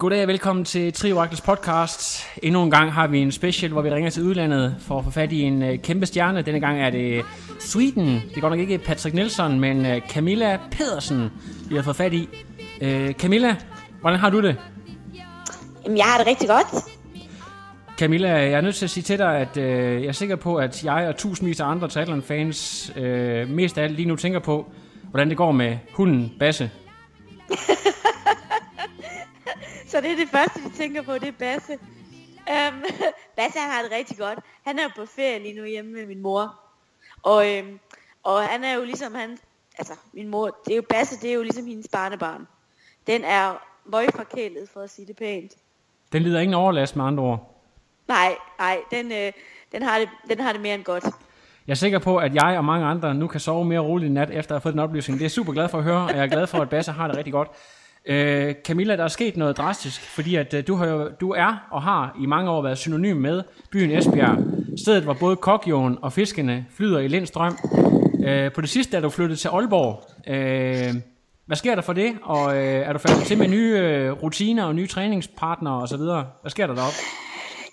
Goddag og velkommen til Trioraklets podcast. Endnu en gang har vi en special, hvor vi ringer til udlandet for at få fat i en uh, kæmpe stjerne. Denne gang er det Sweden. Det er godt nok ikke Patrick Nelson, men uh, Camilla Pedersen, vi har fået fat i. Uh, Camilla, hvordan har du det? Jamen, jeg har det rigtig godt. Camilla, jeg er nødt til at sige til dig, at uh, jeg er sikker på, at jeg og tusindvis af andre triathlon-fans uh, mest af alt lige nu tænker på, hvordan det går med hunden Basse. Så det er det første, vi tænker på, det er Basse. Um, Basse, han har det rigtig godt. Han er på ferie lige nu hjemme med min mor. Og, øhm, og han er jo ligesom han, altså min mor, det er jo Basse, det er jo ligesom hendes barnebarn. Den er møgforkælet, for at sige det pænt. Den lider ingen overlast med andre ord. Nej, nej, den, øh, den, har det, den har det mere end godt. Jeg er sikker på, at jeg og mange andre nu kan sove mere roligt i nat, efter at have fået den oplysning. Det er super glad for at høre, og jeg er glad for, at Basse har det rigtig godt. Øh, Camilla, der er sket noget drastisk, fordi at øh, du, har jo, du er og har i mange år været synonym med byen Esbjerg. Stedet, hvor både kokjoen og fiskene flyder i lindstrøm. Øh, på det sidste er du flyttet til Aalborg. Øh, hvad sker der for det? Og øh, er du faldet til med nye øh, rutiner og nye træningspartnere osv.? Hvad sker der deroppe?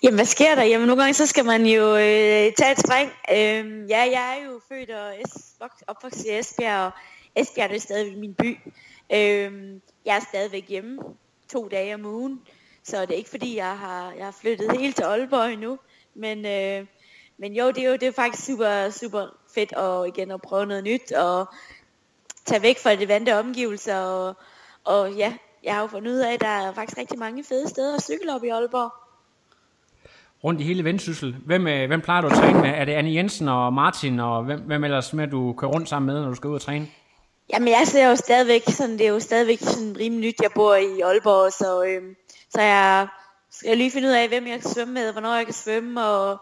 Jamen, hvad sker der? Jamen, nogle gange så skal man jo øh, tage et spring. Øh, ja, jeg er jo født og opvokset i Esbjerg, og Esbjerg er stadig min by. Øh, jeg er stadigvæk hjemme to dage om ugen, så det er ikke fordi, jeg har, jeg har flyttet helt til Aalborg endnu. Men, øh, men jo, det er jo det er faktisk super, super fedt at, igen at prøve noget nyt, og tage væk fra det vante omgivelser. Og, og ja, jeg har jo fundet ud af, at der er faktisk rigtig mange fede steder at cykle op i Aalborg. Rundt i hele Vendsyssel. Hvem, øh, hvem plejer du at træne med? Er det Anne Jensen og Martin, og hvem, hvem ellers med, du kører rundt sammen med, når du skal ud og træne? Jamen jeg ser jo stadigvæk sådan, det er jo stadigvæk sådan rimelig nyt, jeg bor i Aalborg, så, øhm, så jeg skal lige finde ud af, hvem jeg kan svømme med, hvornår jeg kan svømme, og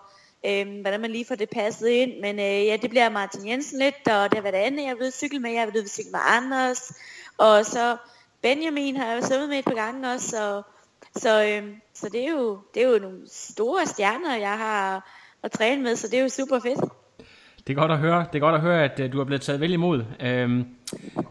øhm, hvordan man lige får det passet ind. Men øh, ja, det bliver Martin Jensen lidt, og det har været andet, jeg vil cykle med, jeg vil cykle med Anders, og så Benjamin har jeg svømmet med et par gange også, så, så, øhm, så det, er jo, det er jo nogle store stjerner, jeg har at træne med, så det er jo super fedt. Det er godt at høre. Det er godt at høre, at uh, du er blevet taget vel imod. Øhm,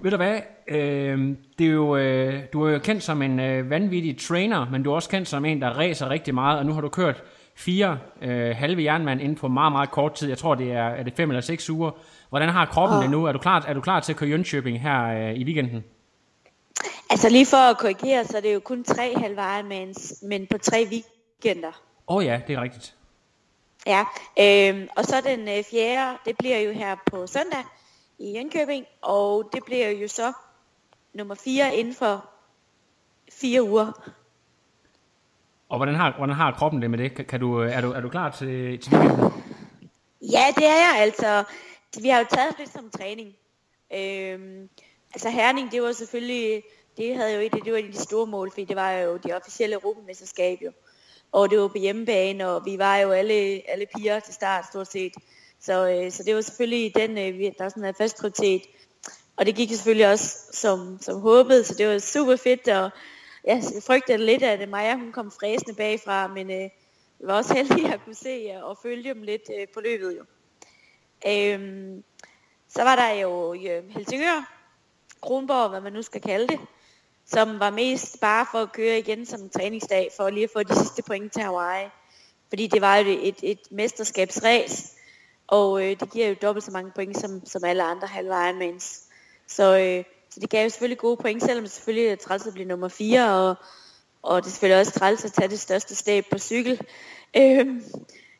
ved du hvad? Øhm, det er jo, øh, du er jo kendt som en øh, vanvittig trainer, men du er også kendt som en, der racer rigtig meget, og nu har du kørt fire øh, halve jernmand inden for meget, meget kort tid. Jeg tror, det er, er det fem eller seks uger. Hvordan har kroppen oh. det nu? Er du klar, er du klar til at køre Jönköping her øh, i weekenden? Altså lige for at korrigere, så er det jo kun tre halve Ironmans, men på tre weekender. Åh oh ja, det er rigtigt. Ja, øhm, og så den øh, fjerde, det bliver jo her på søndag i Jönköping, og det bliver jo så nummer fire inden for fire uger. Og hvordan har, hvordan har kroppen det med det? Kan, kan du, er, du, er du klar til, til weekenden? Ja, det er jeg altså. Vi har jo taget det som træning. Øhm, altså Herning, det var selvfølgelig, det havde jo et, det var et af de store mål, fordi det var jo det officielle europamesterskab jo og det var på hjemmebane, og vi var jo alle, alle piger til start stort set. Så, øh, så det var selvfølgelig den, øh, der sådan en fast prioritet. Og det gik jo selvfølgelig også som, som håbet, så det var super fedt, og jeg frygtede lidt, at Maja hun kom fræsende bagfra, men øh, jeg var også heldig at kunne se øh, og følge dem lidt øh, på løbet jo. Øhm, så var der jo øh, Helsingør, Kronborg, hvad man nu skal kalde det, som var mest bare for at køre igen som en træningsdag, for lige at få de sidste point til Hawaii. Fordi det var jo et, et mesterskabsræs, og øh, det giver jo dobbelt så mange point som, som alle andre halve Ironmans. Så, øh, så det gav jo selvfølgelig gode point, selvom det selvfølgelig er træls at blive nummer 4, og, og det er selvfølgelig også træls at tage det største stab på cykel. Øh,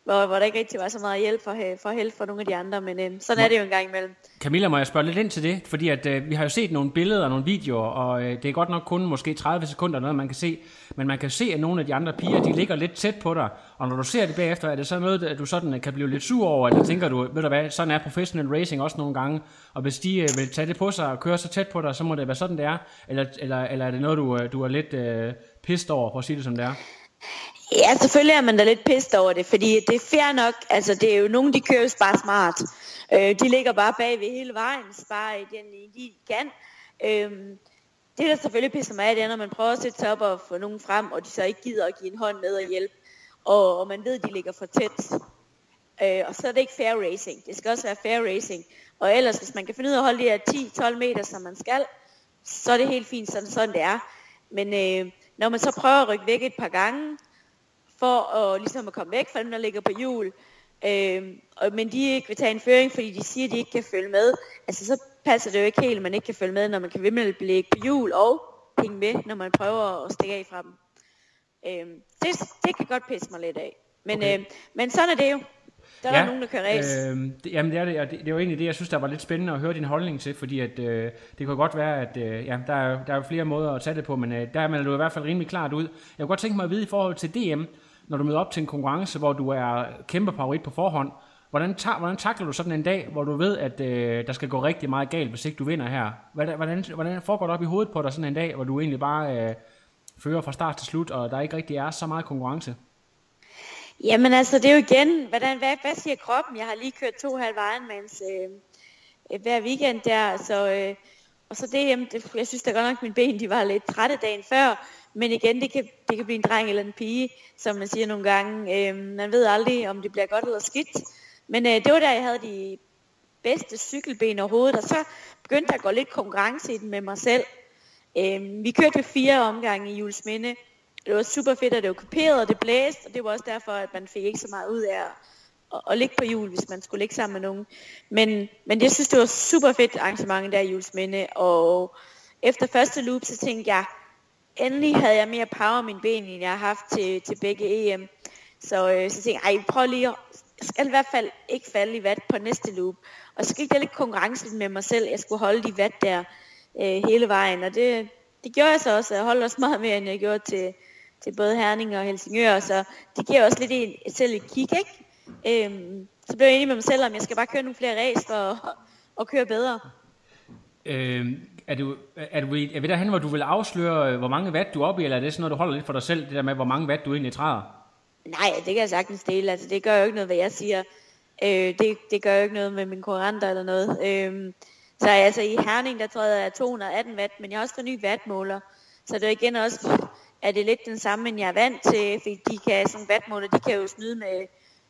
hvor, hvor der ikke rigtig var så meget hjælp for, for held for nogle af de andre, men øh, sådan er det jo en gang imellem. Camilla, må jeg spørge lidt ind til det? Fordi at, øh, vi har jo set nogle billeder og nogle videoer, og øh, det er godt nok kun måske 30 sekunder noget, man kan se, men man kan se, at nogle af de andre piger, de ligger lidt tæt på dig, og når du ser det bagefter, er det så noget, at du sådan kan blive lidt sur over, eller tænker du, ved du hvad, sådan er professional racing også nogle gange, og hvis de øh, vil tage det på sig og køre så tæt på dig, så må det være sådan, det er, eller, eller, eller er det noget, du, øh, du er lidt øh, pissed over, for at sige det som det er? Ja, selvfølgelig er man da lidt pissed over det, fordi det er fair nok. Altså, det er jo nogen, de kører jo bare smart. Øh, de ligger bare bagved hele vejen, sparer i den de kan. Øh, det, der selvfølgelig pisser mig af, det er, når man prøver at sætte sig op og få nogen frem, og de så ikke gider at give en hånd med og hjælpe, og, og man ved, at de ligger for tæt. Øh, og så er det ikke fair racing. Det skal også være fair racing. Og ellers, hvis man kan finde ud af at holde de her 10-12 meter, som man skal, så er det helt fint, sådan, sådan det er. Men øh, når man så prøver at rykke væk et par gange, for at, ligesom at komme væk fra dem, der ligger på hjul, øh, og, men de ikke vil tage en føring, fordi de siger, at de ikke kan følge med, altså så passer det jo ikke helt, at man ikke kan følge med, når man kan vimmel ligge på hjul og hænge med, når man prøver at stikke af fra dem. Øh, det, det kan godt pisse mig lidt af. Men, okay. øh, men sådan er det jo. Der er ja, der nogen, der kører race. Øh, det, jamen det er det, og det, det var egentlig det, jeg synes, der var lidt spændende at høre din holdning til, fordi at, øh, det kan godt være, at øh, ja, der, er, der er flere måder at tage det på, men øh, der er du i hvert fald rimelig klart ud. Jeg kunne godt tænke mig at vide i forhold til DM, når du møder op til en konkurrence, hvor du er kæmpe favorit på forhånd, hvordan, ta- hvordan takler du sådan en dag, hvor du ved, at øh, der skal gå rigtig meget galt, hvis ikke du vinder her? Hvordan, hvordan, hvordan foregår det op i hovedet på dig sådan en dag, hvor du egentlig bare øh, fører fra start til slut, og der ikke rigtig er så meget konkurrence? Jamen altså, det er jo igen, hvordan, hvad, hvad siger kroppen? Jeg har lige kørt to halv Ironmans øh, øh, hver weekend der, så, øh, og så det, jamen, det, jeg synes da godt nok, at mine ben de var lidt trætte dagen før, men igen, det kan, det kan blive en dreng eller en pige, som man siger nogle gange. Øh, man ved aldrig, om det bliver godt eller skidt. Men øh, det var der, jeg havde de bedste cykelben overhovedet, og så begyndte der at gå lidt konkurrence i den med mig selv. Øh, vi kørte fire omgange i Julesminde, det var super fedt, at det var kuperet, og det blæste, og det var også derfor, at man fik ikke så meget ud af at, at, ligge på jul, hvis man skulle ligge sammen med nogen. Men, men jeg synes, det var super fedt arrangement der i Julesminde, og efter første loop, så tænkte jeg, endelig havde jeg mere power i mine ben, end jeg har haft til, til begge EM. Så, øh, så tænkte jeg, ej, prøv lige at, jeg skal i hvert fald ikke falde i vat på næste loop. Og så gik der lidt konkurrence med mig selv. Jeg skulle holde de vat der øh, hele vejen, og det, det gjorde jeg så også. Jeg holdt også meget mere, end jeg gjorde til, til både Herning og Helsingør, så det giver også lidt en, selv et kig, ikke? Øhm, så blev jeg enig med mig selv, om jeg skal bare køre nogle flere race for at, at køre bedre. Øhm, er du, er du er vi derhen, hvor du vil afsløre, øh, hvor mange watt du er oppe i, eller er det sådan noget, du holder lidt for dig selv, det der med, hvor mange watt du egentlig træder? Nej, det kan jeg sagtens dele. Altså, det gør jo ikke noget, hvad jeg siger. Øh, det, det gør jo ikke noget med mine konkurrenter eller noget. Øh, så altså i Herning, der træder jeg 218 watt, men jeg har også fået ny wattmåler. Så det er igen også er det lidt den samme, end jeg er vant til, fordi de kan, sådan wattmåler, de kan jo snyde med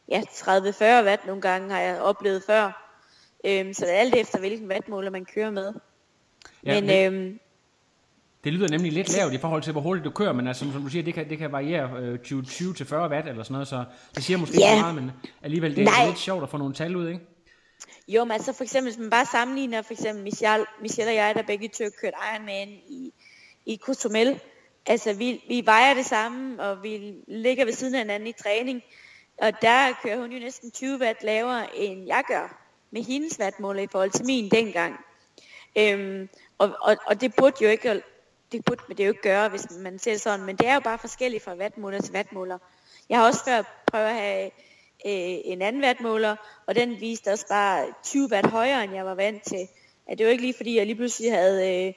ja, 30-40 watt nogle gange, har jeg oplevet før. Øhm, så det er alt efter, hvilken wattmåler man kører med. Ja, men, det, øhm, det lyder nemlig lidt lavt i forhold til, hvor hurtigt du kører, men altså, som du siger, det kan, det kan variere øh, 20-40 watt eller sådan noget, så det siger måske ja. ikke meget, men alligevel det er lidt sjovt at få nogle tal ud, ikke? Jo, men altså for eksempel, hvis man bare sammenligner for eksempel Michelle, Michelle og jeg, der begge to kørt Ironman i, i Cozumel, altså vi, vi vejer det samme, og vi ligger ved siden af hinanden i træning. Og der kører hun jo næsten 20 watt lavere, end jeg gør med hendes wattmåler i forhold til min dengang. Øhm, og, og, og det burde jo ikke, det burde det jo ikke gøre, hvis man ser sådan, men det er jo bare forskelligt fra wattmåler til wattmåler. Jeg har også før prøvet at have øh, en anden wattmåler, og den viste også bare 20 watt højere, end jeg var vant til. At det var ikke lige fordi, jeg lige pludselig havde øh,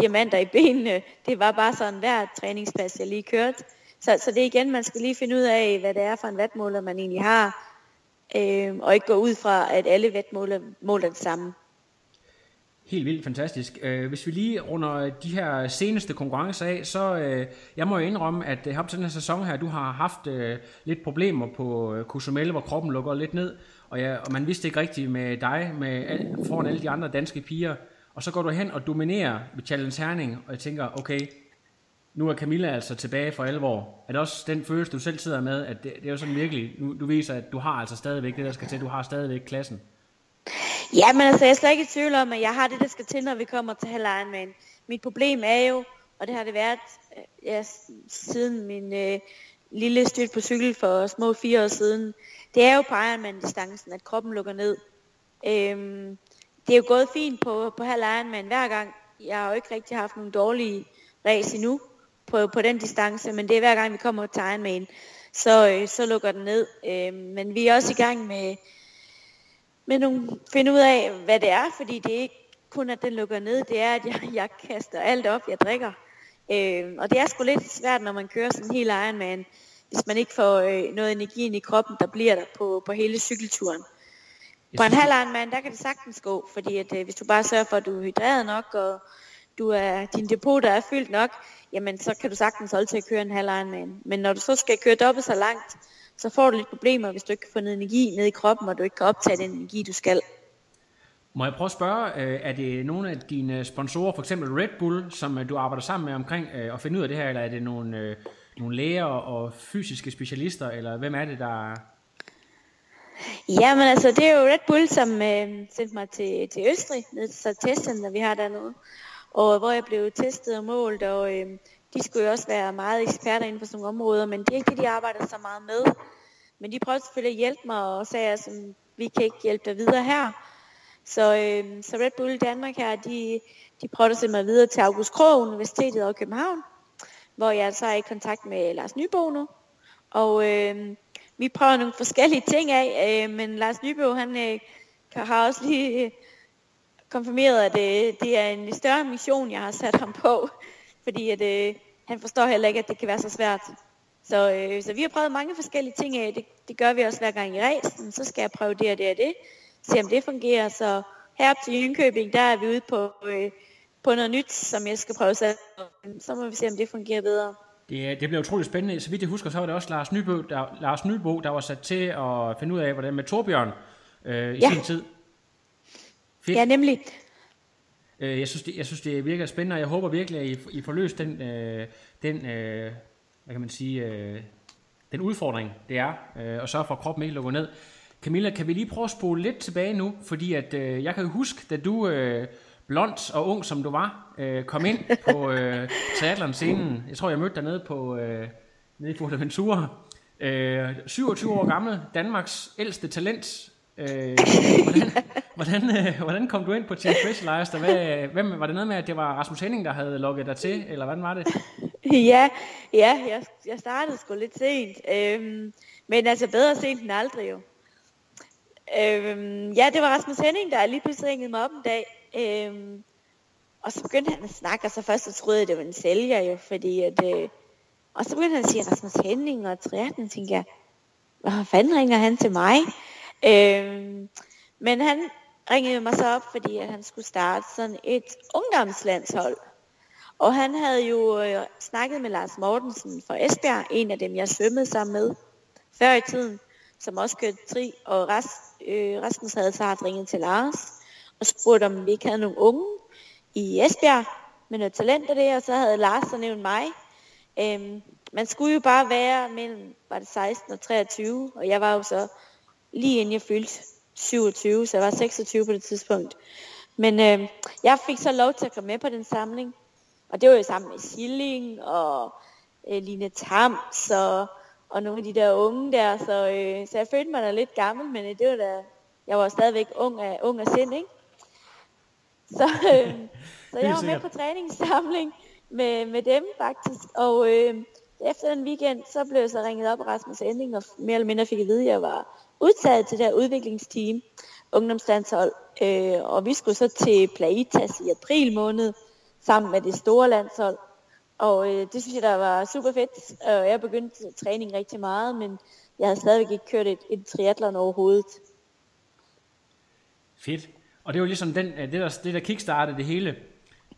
diamanter i benene. Det var bare sådan hver træningspas, jeg lige kørte. Så, så det er igen, man skal lige finde ud af, hvad det er for en vatmåler, man egentlig har. Øh, og ikke gå ud fra, at alle vatmåler måler det samme. Helt vildt fantastisk. Øh, hvis vi lige runder de her seneste konkurrencer af, så øh, jeg må jo indrømme, at øh, op til den her sæson her, du har haft øh, lidt problemer på Kusumel, Cozumel, hvor kroppen lukker lidt ned, og, ja, og man vidste ikke rigtigt med dig, med, foran alle de andre danske piger, og så går du hen og dominerer ved Challenge Herning, og jeg tænker, okay, nu er Camilla altså tilbage for alvor. Er det også den følelse, du selv sidder med, at det, det er jo sådan virkelig, nu, du viser, at du har altså stadigvæk det, der skal til, du har stadigvæk klassen? Ja, men altså, jeg er slet ikke i tvivl om, at jeg har det, der skal til, når vi kommer til Hell Ironman. Mit problem er jo, og det har det været øh, ja, siden min øh, lille styrt på cykel for små fire år siden, det er jo på Ironman-distancen, at kroppen lukker ned. Øhm, det er jo gået fint på, på halv Ironman hver gang. Jeg har jo ikke rigtig haft nogle dårlige race endnu på, på den distance, men det er hver gang, vi kommer til Ironman, så, øh, så lukker den ned. Øh, men vi er også i gang med, med nogle, finde ud af, hvad det er, fordi det er ikke kun, at den lukker ned, det er, at jeg, jeg kaster alt op, jeg drikker. Øh, og det er sgu lidt svært, når man kører sådan en hel Ironman, hvis man ikke får øh, noget energi ind i kroppen, der bliver der på, på hele cykelturen. På en halv Ironman, der kan det sagtens gå, fordi at, øh, hvis du bare sørger for, at du er hydreret nok, og du er, din depot der er fyldt nok, jamen så kan du sagtens holde til at køre en halv Ironman. Men når du så skal køre dobbelt så langt, så får du lidt problemer, hvis du ikke kan få noget energi ned i kroppen, og du ikke kan optage den energi, du skal. Må jeg prøve at spørge, øh, er det nogle af dine sponsorer, for eksempel Red Bull, som øh, du arbejder sammen med omkring øh, at finde ud af det her, eller er det nogle, nogle læger og fysiske specialister, eller hvem er det, der... Ja, men altså, det er jo Red Bull, som øh, sendte mig til, til Østrig, ned til testcenter, vi har dernede, og hvor jeg blev testet og målt, og øh, de skulle jo også være meget eksperter inden for sådan nogle områder, men det er ikke det, de arbejder så meget med. Men de prøvede selvfølgelig at hjælpe mig og sagde, at vi kan ikke hjælpe dig videre her. Så, øh, så Red Bull Danmark her, de, de prøvede at sende mig videre til August Krog Universitetet og København, hvor jeg så er i kontakt med Lars Nybo nu. Og øh, vi prøver nogle forskellige ting af, øh, men Lars Nybo, han øh, har også lige konfirmeret, at øh, det er en større mission, jeg har sat ham på, fordi at, øh, han forstår heller ikke, at det kan være så svært. Så, øh, så vi har prøvet mange forskellige ting af, det, det gør vi også hver gang i rejsen, så skal jeg prøve det og det og det se om det fungerer. Så her til Jynkøbing, der er vi ude på, øh, på noget nyt, som jeg skal prøve at Så må vi se, om det fungerer bedre. Det, det bliver utroligt spændende. Så vidt jeg husker, så var det også Lars Nybo, der, Lars Nybo, der var sat til at finde ud af, hvordan med Torbjørn øh, i ja. sin tid. Fedt. Ja, nemlig. Øh, jeg, synes, det, jeg synes, det virker spændende, og jeg håber virkelig, at I, I får løst den, øh, den øh, hvad kan man sige, øh, den udfordring, det er, øh, og sørge for, at kroppen ikke lukker ned. Camilla, kan vi lige prøve at spole lidt tilbage nu? Fordi at, øh, jeg kan jo huske, da du, øh, blond og ung som du var, øh, kom ind på øh, triathlon-scenen. Jeg tror, jeg mødte dig nede, på, øh, nede i Fuerteventura. Øh, 27 år gammel, Danmarks ældste talent. Øh, hvordan, hvordan, øh, hvordan kom du ind på Team Specialized? Og hvad, hvem, var det noget med, at det var Rasmus Henning, der havde lukket dig til, eller hvordan var det? Ja, ja jeg, jeg startede sgu lidt sent. Øhm, men altså bedre sent end aldrig jo. Øhm, ja, det var Rasmus Henning, der lige pludselig ringede mig op en dag. Øhm, og så begyndte han at snakke, og så først så troede jeg, det var en sælger jo, fordi at... Øh, og så begyndte han at sige Rasmus Henning og triatten, tænkte jeg, hvad fanden ringer han til mig? Øhm, men han ringede mig så op, fordi at han skulle starte sådan et ungdomslandshold. Og han havde jo øh, snakket med Lars Mortensen fra Esbjerg, en af dem, jeg svømmede sammen med før i tiden, som også kørte tri, og rest, øh, Rasmus havde så haft ringet til Lars og spurgt, om vi ikke havde nogle unge i Esbjerg med noget talent og det, og så havde Lars så nævnt mig. Øhm, man skulle jo bare være mellem, var det 16 og 23, og jeg var jo så lige inden jeg fyldte 27, så jeg var 26 på det tidspunkt. Men øh, jeg fik så lov til at komme med på den samling, og det var jo sammen med Schilling og øh, Line Tams og og nogle af de der unge der, så, øh, så jeg følte mig da lidt gammel, men øh, det var da, jeg var stadigvæk ung af, ung af sind, ikke? Så, øh, så jeg var med på træningssamling med, med dem faktisk, og øh, efter den weekend, så blev jeg så ringet op af Rasmus Ending, og mere eller mindre fik at vide, at jeg var udtaget til det her udviklingsteam, ungdomslandshold, øh, og vi skulle så til Plaitas i april måned, sammen med det store landshold, og øh, det synes jeg, der var super fedt. Og jeg begyndte træning rigtig meget, men jeg havde stadigvæk ikke kørt et, et triathlon overhovedet. Fedt. Og det var ligesom den, øh, det, der, det der kickstartede det hele.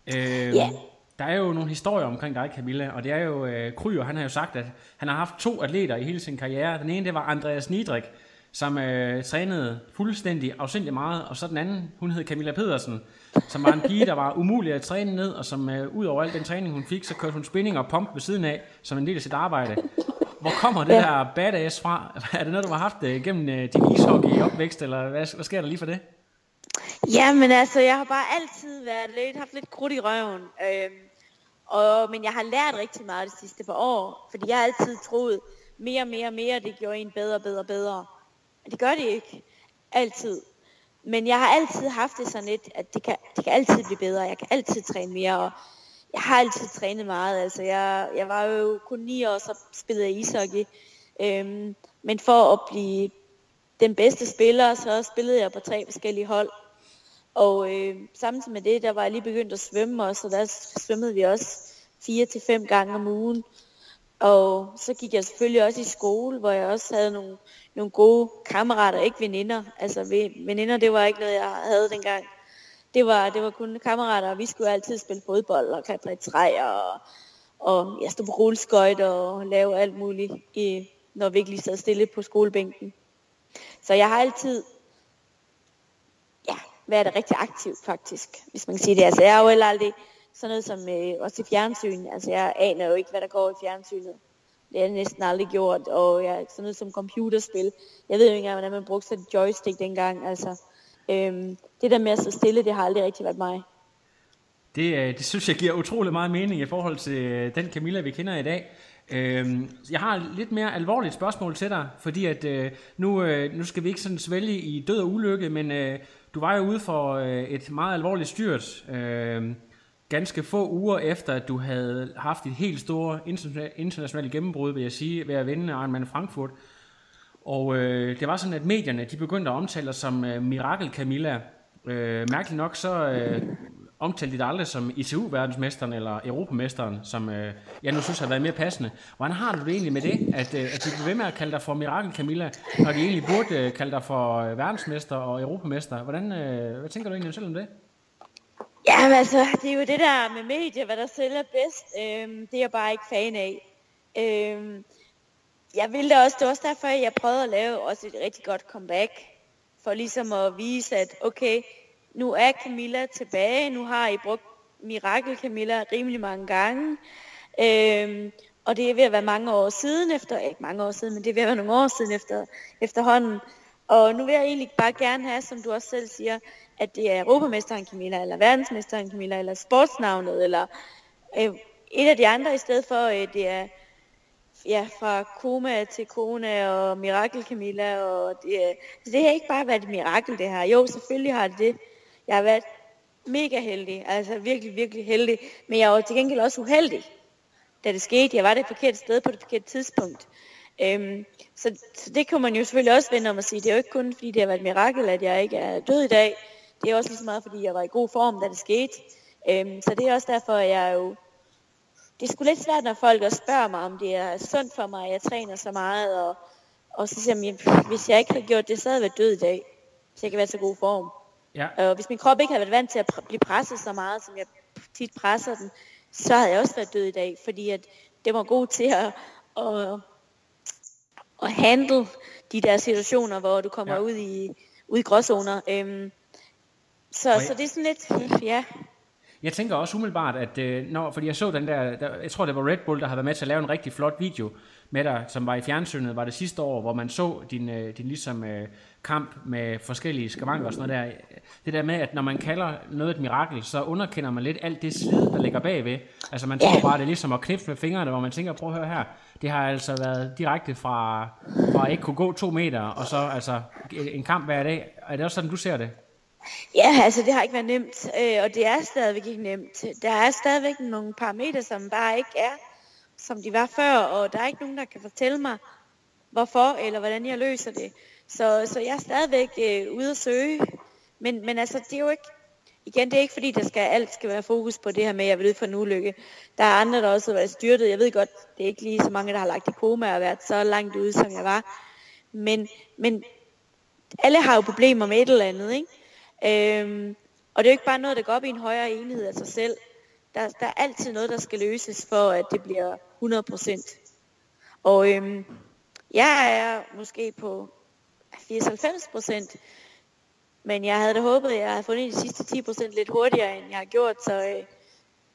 Øh, yeah. Der er jo nogle historier omkring dig, Camilla, og det er jo, øh, Kryer, han har jo sagt, at han har haft to atleter i hele sin karriere. Den ene, det var Andreas Nidrik, som øh, trænede fuldstændig afsindig meget, og så den anden, hun hed Camilla Pedersen, som var en pige, der var umulig at træne ned, og som øh, ud over al den træning, hun fik, så kørte hun spinning og pump ved siden af, som en del af sit arbejde. Hvor kommer det ja. der badass fra? Er det noget, du har haft øh, gennem øh, din ishockey opvækst, eller hvad, hvad sker der lige for det? Ja, men altså, jeg har bare altid været lidt, haft lidt krudt i røven. Øhm, og, men jeg har lært rigtig meget de sidste par år, fordi jeg har altid troet, mere og mere og mere, det gjorde en bedre, bedre, bedre. Det gør det ikke. Altid. Men jeg har altid haft det sådan lidt, at det kan, det kan altid blive bedre. Jeg kan altid træne mere, og jeg har altid trænet meget. Altså, jeg, jeg var jo kun ni år, så spillede jeg ishockey. Øhm, men for at blive den bedste spiller, så spillede jeg på tre forskellige hold. Og øh, samtidig med det, der var jeg lige begyndt at svømme også, og der svømmede vi også fire til fem gange om ugen. Og så gik jeg selvfølgelig også i skole, hvor jeg også havde nogle, nogle gode kammerater, ikke veninder. Altså veninder, det var ikke noget, jeg havde dengang. Det var, det var kun kammerater, og vi skulle altid spille fodbold og klatre i træer og, og jeg stod på rulleskøjt og lave alt muligt, i, når vi ikke lige sad stille på skolebænken. Så jeg har altid ja, været rigtig aktiv faktisk, hvis man kan sige det. Altså jeg har jo heller aldrig sådan noget som øh, også i fjernsyn. Altså jeg aner jo ikke, hvad der går i fjernsynet. Det har jeg næsten aldrig gjort. Og ja, sådan noget som computerspil. Jeg ved jo ikke engang, hvordan man brugte sådan joystick dengang. Altså, øhm, det der med at sidde stille, det har aldrig rigtig været mig. Det, øh, det synes jeg giver utrolig meget mening i forhold til øh, den Camilla, vi kender i dag. Øhm, jeg har lidt mere alvorligt spørgsmål til dig, fordi at øh, nu, øh, nu skal vi ikke sådan svælge i død og ulykke, men du var jo ude for et meget alvorligt styrt, Øh, ganske få uger efter, at du havde haft et helt store internationalt gennembrud, vil jeg sige, ved at vinde Ironman Frankfurt. Og øh, det var sådan, at medierne de begyndte at omtale dig som øh, Mirakel Camilla. Øh, mærkeligt nok så øh, omtalte de dig aldrig som ICU-verdensmesteren eller Europamesteren, som øh, jeg nu synes har været mere passende. Hvordan har du det egentlig med det, at, øh, at de bliver ved med at kalde dig for Mirakel Camilla, når de egentlig burde øh, kalde dig for øh, verdensmester og europamester? Hvordan, øh, hvad tænker du egentlig selv om det? Ja, altså, det er jo det der med medier, hvad der sælger bedst. Øhm, det er jeg bare ikke fan af. Øhm, jeg ville da også, det var også derfor, at jeg prøvede at lave også et rigtig godt comeback. For ligesom at vise, at okay, nu er Camilla tilbage. Nu har I brugt Mirakel Camilla rimelig mange gange. Øhm, og det er ved at være mange år siden efter, ikke mange år siden, men det er ved at være nogle år siden efter, efterhånden. Og nu vil jeg egentlig bare gerne have, som du også selv siger, at det er Europamesteren Camilla, eller verdensmesteren Camilla, eller sportsnavnet, eller øh, et af de andre, i stedet for, øh, det er ja, fra Koma til Kona og Mirakel Camilla. Og det, er, så det har ikke bare været et mirakel, det her. Jo, selvfølgelig har det det. Jeg har været mega heldig, altså virkelig, virkelig heldig. Men jeg var til gengæld også uheldig, da det skete. Jeg var det forkerte sted på det forkerte tidspunkt. Øhm, så, så det kan man jo selvfølgelig også vende om at sige. Det er jo ikke kun fordi det har været et mirakel, at jeg ikke er død i dag. Det er også lige så meget, fordi jeg var i god form, da det skete. Øhm, så det er også derfor, at jeg jo... Det er sgu lidt svært, når folk også spørger mig, om det er sundt for mig, at jeg træner så meget. Og, og så siger jeg, hvis jeg ikke havde gjort det, så havde jeg været død i dag. Så jeg kan være så god form. Ja. Og hvis min krop ikke havde været vant til at pr- blive presset så meget, som jeg tit presser den, så havde jeg også været død i dag. Fordi at det var god til at, at, at handle de der situationer, hvor du kommer ja. ud i, ud i gråzoner. Øhm, så, så det er sådan lidt, ja. Jeg tænker også umiddelbart, at øh, når, fordi jeg så den der, der, jeg tror det var Red Bull, der havde været med til at lave en rigtig flot video med dig, som var i fjernsynet, var det sidste år, hvor man så din, øh, din ligesom øh, kamp med forskellige skavanker og sådan noget der. Det der med, at når man kalder noget et mirakel, så underkender man lidt alt det slid, der ligger bagved. Altså man tror bare, det er ligesom at knipse med fingrene, hvor man tænker, prøv at høre her, det har altså været direkte fra, fra at ikke kunne gå to meter, og så altså en kamp hver dag. Er det også sådan, du ser det? Ja, altså det har ikke været nemt, øh, og det er stadigvæk ikke nemt. Der er stadigvæk nogle parametre, som bare ikke er, som de var før, og der er ikke nogen, der kan fortælle mig, hvorfor eller hvordan jeg løser det. Så, så jeg er stadigvæk øh, ude at søge, men, men altså det er jo ikke, igen, det er ikke fordi, der skal, alt skal være fokus på det her med, at jeg vil ud for en ulykke. Der er andre, der også har været styrtet. Jeg ved godt, det er ikke lige så mange, der har lagt i koma og været så langt ude, som jeg var. Men, men alle har jo problemer med et eller andet, ikke? Øhm, og det er jo ikke bare noget, der går op i en højere enhed af sig selv. Der, der er altid noget, der skal løses for, at det bliver 100%. Og øhm, jeg er måske på 80-90%, men jeg havde da håbet, at jeg havde fundet de sidste 10% lidt hurtigere, end jeg har gjort. Så, øh,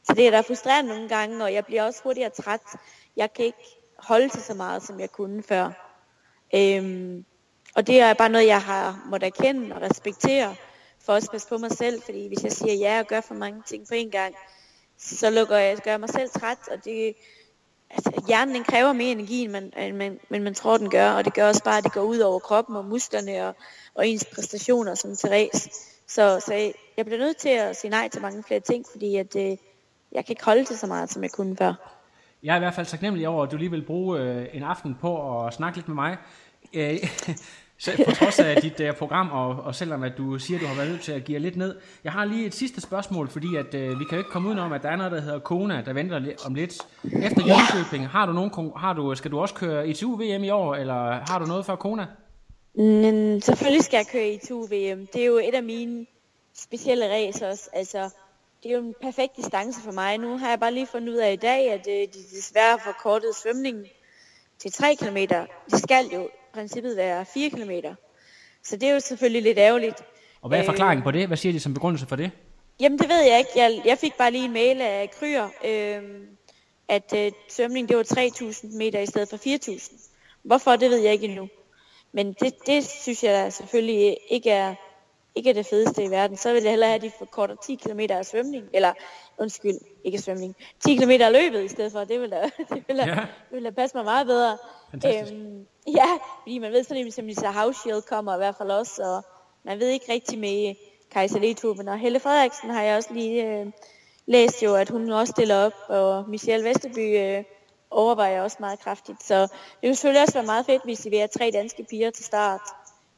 så det er da frustrerende nogle gange, og jeg bliver også hurtigere træt. Jeg kan ikke holde til så meget, som jeg kunne før. Øhm, og det er bare noget, jeg har måttet erkende og respektere for også at passe på mig selv, fordi hvis jeg siger ja og gør for mange ting på en gang, så lukker jeg, gør mig selv træt, og det, altså, hjernen den kræver mere energi, end man, end man, men man tror, den gør, og det gør også bare, at det går ud over kroppen og musklerne og, og ens præstationer som Therese. Så, så jeg bliver nødt til at sige nej til mange flere ting, fordi at, øh, jeg kan ikke holde til så meget, som jeg kunne før. Jeg er i hvert fald taknemmelig over, at du lige vil bruge øh, en aften på at snakke lidt med mig. Øh, selv på trods af dit uh, program, og, og selvom at du siger, at du har været nødt til at give lidt ned. Jeg har lige et sidste spørgsmål, fordi at, uh, vi kan jo ikke komme udenom, at der er noget, der hedder Kona, der venter li- om lidt. Efter Ja. Jönköping, har du nogen, har du, skal du også køre ITU-VM i år, eller har du noget før Kona? Men selvfølgelig skal jeg køre i 2 VM. Det er jo et af mine specielle race også. Altså, det er jo en perfekt distance for mig. Nu har jeg bare lige fundet ud af i dag, at øh, de desværre har forkortet svømningen til 3 km. Det skal jo princippet være 4 km. Så det er jo selvfølgelig lidt ærgerligt. Og hvad er Øh, forklaringen på det? Hvad siger de som begrundelse for det? Jamen det ved jeg ikke. Jeg, jeg fik bare lige en mail af Kryer, øh, at øh, svømning det var 3.000 meter i stedet for 4.000. Hvorfor, det ved jeg ikke endnu. Men det, det synes jeg da selvfølgelig ikke er, ikke er det fedeste i verden. Så vil jeg hellere have, at de forkorter 10 km af svømning. Eller, undskyld, ikke svømning. 10 km af løbet i stedet for. Det vil da, det vil da, Ja. det vil da passe mig meget bedre. Fantastisk. Øhm, ja, fordi man ved sådan som Lisa Hauschild kommer i hvert fald også. Og man ved ikke rigtig med Kajsa Letuben. Og Helle Frederiksen har jeg også lige øh, læst jo, at hun også stiller op. Og Michelle Vesterby øh, overvejer også meget kraftigt. Så det vil selvfølgelig også være meget fedt, hvis vi er tre danske piger til start.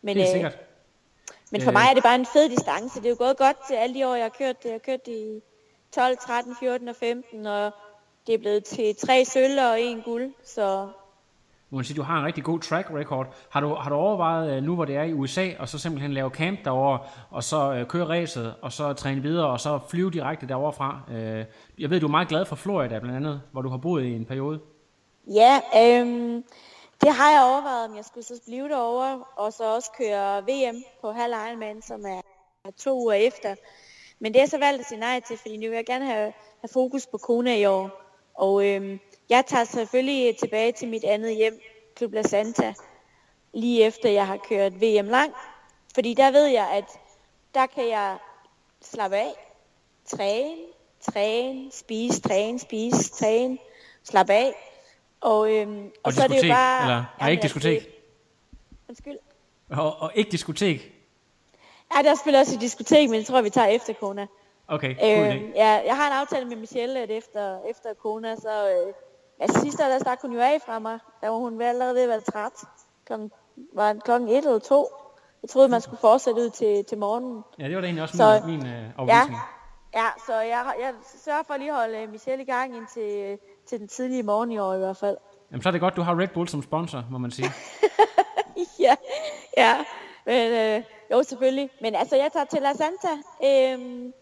Men, Helt øh, sikkert. men for Øh. mig er det bare en fed distance. Det er jo gået godt til alle de år, jeg har kørt. Jeg har kørt i 12, 13, 14 og 15, og det er blevet til tre sølv og en guld. Så må man siger, du har en rigtig god track record. Har du, har du overvejet, øh, nu hvor det er i USA, og så simpelthen lave camp derover og så øh, køre racet, og så træne videre, og så flyve direkte derovre fra? Øh, jeg ved, du er meget glad for Florida blandt andet, hvor du har boet i en periode. ja, øhm, det har jeg overvejet, om jeg skulle så blive derovre, og så også køre VM på halv Ironman, som er to uger efter. Men det er så valgt at sige nej til, fordi nu vil jeg gerne have, have fokus på Kona i år. Og øhm, jeg tager selvfølgelig tilbage til mit andet hjem, Club La Santa, lige efter jeg har kørt VM lang. Fordi der ved jeg, at der kan jeg slappe af, træne, træne, spise, træne, spise, træne, slappe af. Og, øhm, og, Og så er det jo bare... eller? Nej, Jamen, ikke altså, diskotek. det- Undskyld. Og, og ikke diskotek. Ja, der er selvfølgelig også et diskotek, men det tror jeg, vi tager efter Kona. Okay, idé. Øh, ja, jeg har en aftale med Michelle, at efter, efter Kona, så... Øh, altså sidste år, der stak hun jo af fra mig. Der var hun allerede ved at være træt. Klokken, var det klokken et eller to. Jeg troede, man skulle fortsætte ud til, til morgenen. Ja, det var da egentlig også så- min, min øh, Ja, overbevisning. ja så jeg, jeg sørger for at lige holde øh, Michelle i gang indtil øh, til den tidlige morgen i år i hvert fald. Jamen, så er det godt, du har Red Bull som sponsor, må man sige. ja, ja. Men, øh, jo, selvfølgelig. Men altså, jeg tager til La Santa. Øhm,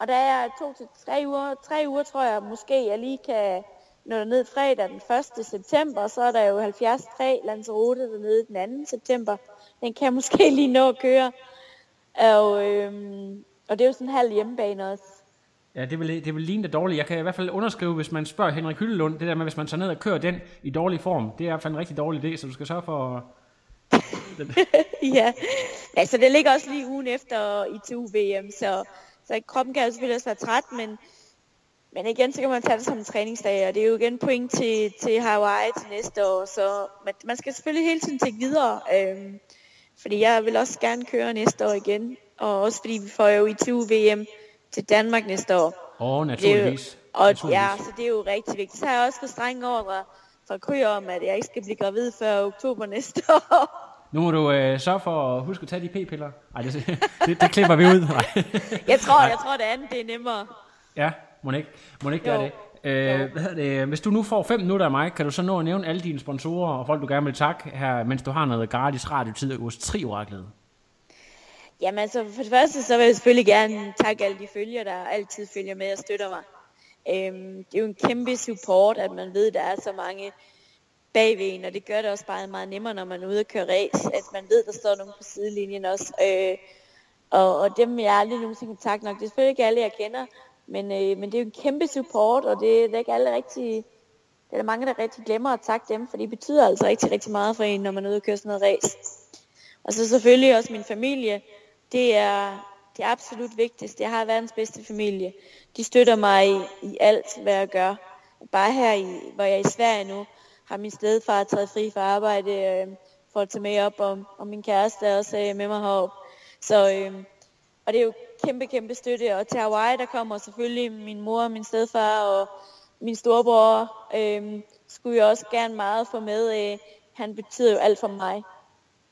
og der er to til tre uger, tre uger tror jeg måske, jeg lige kan nå ned fredag den 1. september, så er der jo 73 Lanzarote dernede den 2. september. Den kan jeg måske lige nå at køre. Og, øhm, og det er jo sådan en halv hjemmebane også. Ja, det vil, det vil ligne det dårligt. Jeg kan i hvert fald underskrive, hvis man spørger Henrik Hyllelund, det der med, hvis man tager ned og kører den i dårlig form, det er i hvert fald en rigtig dårlig idé, så du skal sørge for... ja, altså det ligger også lige ugen efter ITU VM, så, så kroppen kan jo selvfølgelig også være træt, men, men igen, så kan man tage det som en træningsdag, og det er jo igen point til, til Hawaii til næste år, så man, man skal selvfølgelig hele tiden tænke videre, øhm, fordi jeg vil også gerne køre næste år igen, og også fordi vi får jo ITU VM til Danmark næste år. Åh, oh, er jo, naturligvis. og naturligvis. ja, så det er jo rigtig vigtigt. Så har jeg også fået streng over fra, Kryer om, at jeg ikke skal blive gravid før oktober næste år. Nu må du øh, sørge for at huske at tage de p-piller. Nej, det, det, det klipper vi ud. Nej. Jeg tror, jeg tror det andet det er nemmere. ja, må ikke, må ikke gøre det. Øh, hvad det. Hvis du nu får fem minutter af mig, kan du så nå at nævne alle dine sponsorer og folk, du gerne vil takke her, mens du har noget gratis radiotid hos Trioraklet. Jamen altså, for det første, så vil jeg selvfølgelig gerne takke alle de følgere, der altid følger med og støtter mig. Øhm, det er jo en kæmpe support, at man ved, at der er så mange bagved en, og det gør det også bare meget nemmere, når man er ude og køre race, at man ved, at der står nogen på sidelinjen også. Øh, og, og dem jeg aldrig nogensinde kan takke nok. Det er selvfølgelig ikke alle, jeg kender, men, øh, men det er jo en kæmpe support, og det, det er ikke alle rigtig... Det er der mange, der rigtig glemmer at takke dem, for det betyder altså rigtig, rigtig meget for en, når man er ude og køre sådan noget race. Og så selvfølgelig også min familie. Det er det er absolut vigtigste. Jeg har verdens bedste familie. De støtter mig i, i alt, hvad jeg gør. Bare her, i, hvor jeg er i Sverige nu, har min stedfar taget fri fra arbejde øh, for at tage med op, og, og min kæreste er også øh, med mig herop. Så, øh, og det er jo kæmpe, kæmpe støtte. Og til Hawaii, der kommer selvfølgelig min mor, min stedfar og min storebror. Øh, skulle jeg også gerne meget få med. Øh, han betyder jo alt for mig.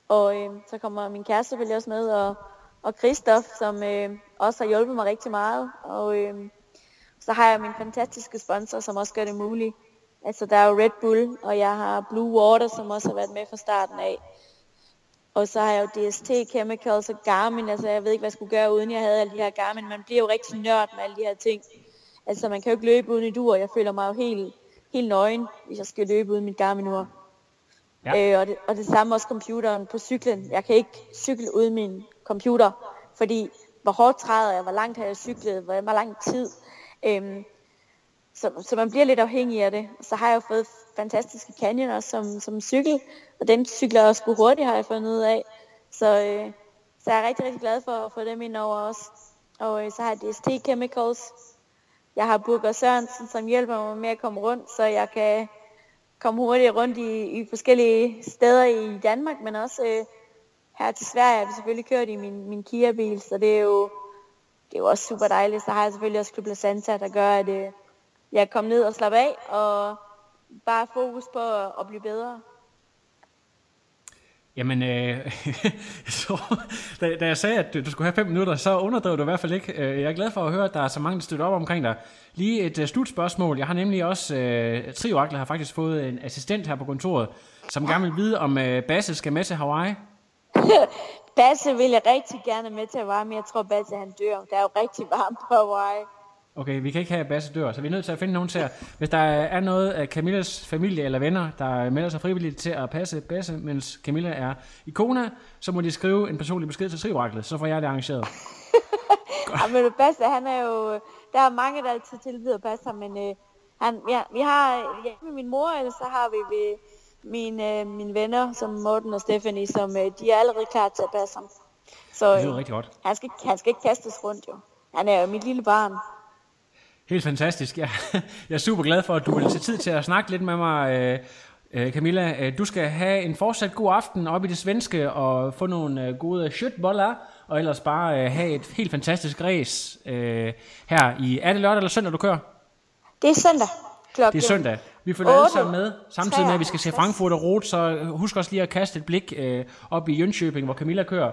Og øh, så kommer min kæreste selvfølgelig også med, og, og Christoph, som øh, også har hjulpet mig rigtig meget. Og øh, så har jeg min fantastiske sponsor, som også gør det muligt. Altså der er jo Red Bull, og jeg har Blue Water, som også har været med fra starten af. Og så har jeg jo DST Chemicals og Garmin, altså jeg ved ikke, hvad jeg skulle gøre, uden jeg havde alle de her Garmin. Man bliver jo rigtig nørd med alle de her ting. Altså man kan jo ikke løbe uden et ur, jeg føler mig jo helt, helt nøgen, hvis jeg skal løbe uden mit Garmin-ur. Ja. Øh, og, det, og det samme også computeren på cyklen. Jeg kan ikke cykle uden min computer, fordi hvor hårdt træder jeg, hvor langt har jeg cyklet, hvor, hvor lang tid. Øhm, så, så man bliver lidt afhængig af det. Så har jeg jo fået fantastiske canyoner som, som cykel, og den cykler også sgu hurtigt, har jeg fundet ud af. Så, øh, så jeg er rigtig, rigtig glad for at få dem ind over os. Og øh, så har jeg DST Chemicals. Jeg har Burger Sørensen, som hjælper mig med at komme rundt, så jeg kan komme hurtigt rundt i, i forskellige steder i Danmark, men også øh, her til Sverige har vi selvfølgelig kørt i min, min Kia-bil, så det er jo, det er jo også super dejligt. Så har jeg selvfølgelig også Club La Santa, der gør, at øh, jeg komme ned og slappe af, og bare fokus på at, at blive bedre. Jamen, øh, så, da, da jeg sagde, at du skulle have fem minutter, så underdrev du i hvert fald ikke. Øh, jeg er glad for at høre, at der er så mange, der støtter op omkring dig. Lige et uh, slutspørgsmål. Jeg har nemlig også, uh, Triorakler har faktisk fået en assistent her på kontoret, som gerne vil vide, om uh, Basse skal med til Hawaii. Basse vil jeg rigtig gerne med til Hawaii, men jeg tror, Basse han dør. Der er jo rigtig varmt på Hawaii. Okay, vi kan ikke have Basse dør, så vi er nødt til at finde nogen til at... Hvis der er noget af Camillas familie eller venner, der melder sig frivilligt til at passe Basse, mens Camilla er i Kona, så må de skrive en personlig besked til Trioraklet, så får jeg det arrangeret. ja, men Basse, han er jo... Der er mange, der altid tilbyder Basse, men øh, han, ja, vi har ja, med min mor, eller så har vi ved mine, øh, mine venner, som Morten og Stephanie, som øh, de er allerede klar til at passe ham. Så Det lyder rigtig godt. han skal, han skal ikke kastes rundt, jo. Han er jo mit lille barn. Helt fantastisk. Jeg, jeg er super glad for, at du vil tage tid til at snakke lidt med mig, øh, øh, Camilla. Øh, Du skal have en fortsat god aften op i det svenske og få nogle gode shitboller, og ellers bare have et helt fantastisk race her i... Er det lørdag eller søndag, du kører? Det er søndag. Klokken Det er søndag. Vi følger alle sammen med, samtidig med, at vi skal se 53. Frankfurt og Rot, så husk også lige at kaste et blik øh, op i Jönköping, hvor Camilla kører.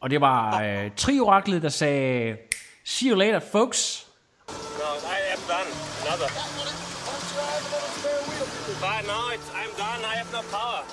Og det var øh, trioraklet, der sagde, see you later, folks. No, I am done. Another. But no, it's, I'm done. I have no power.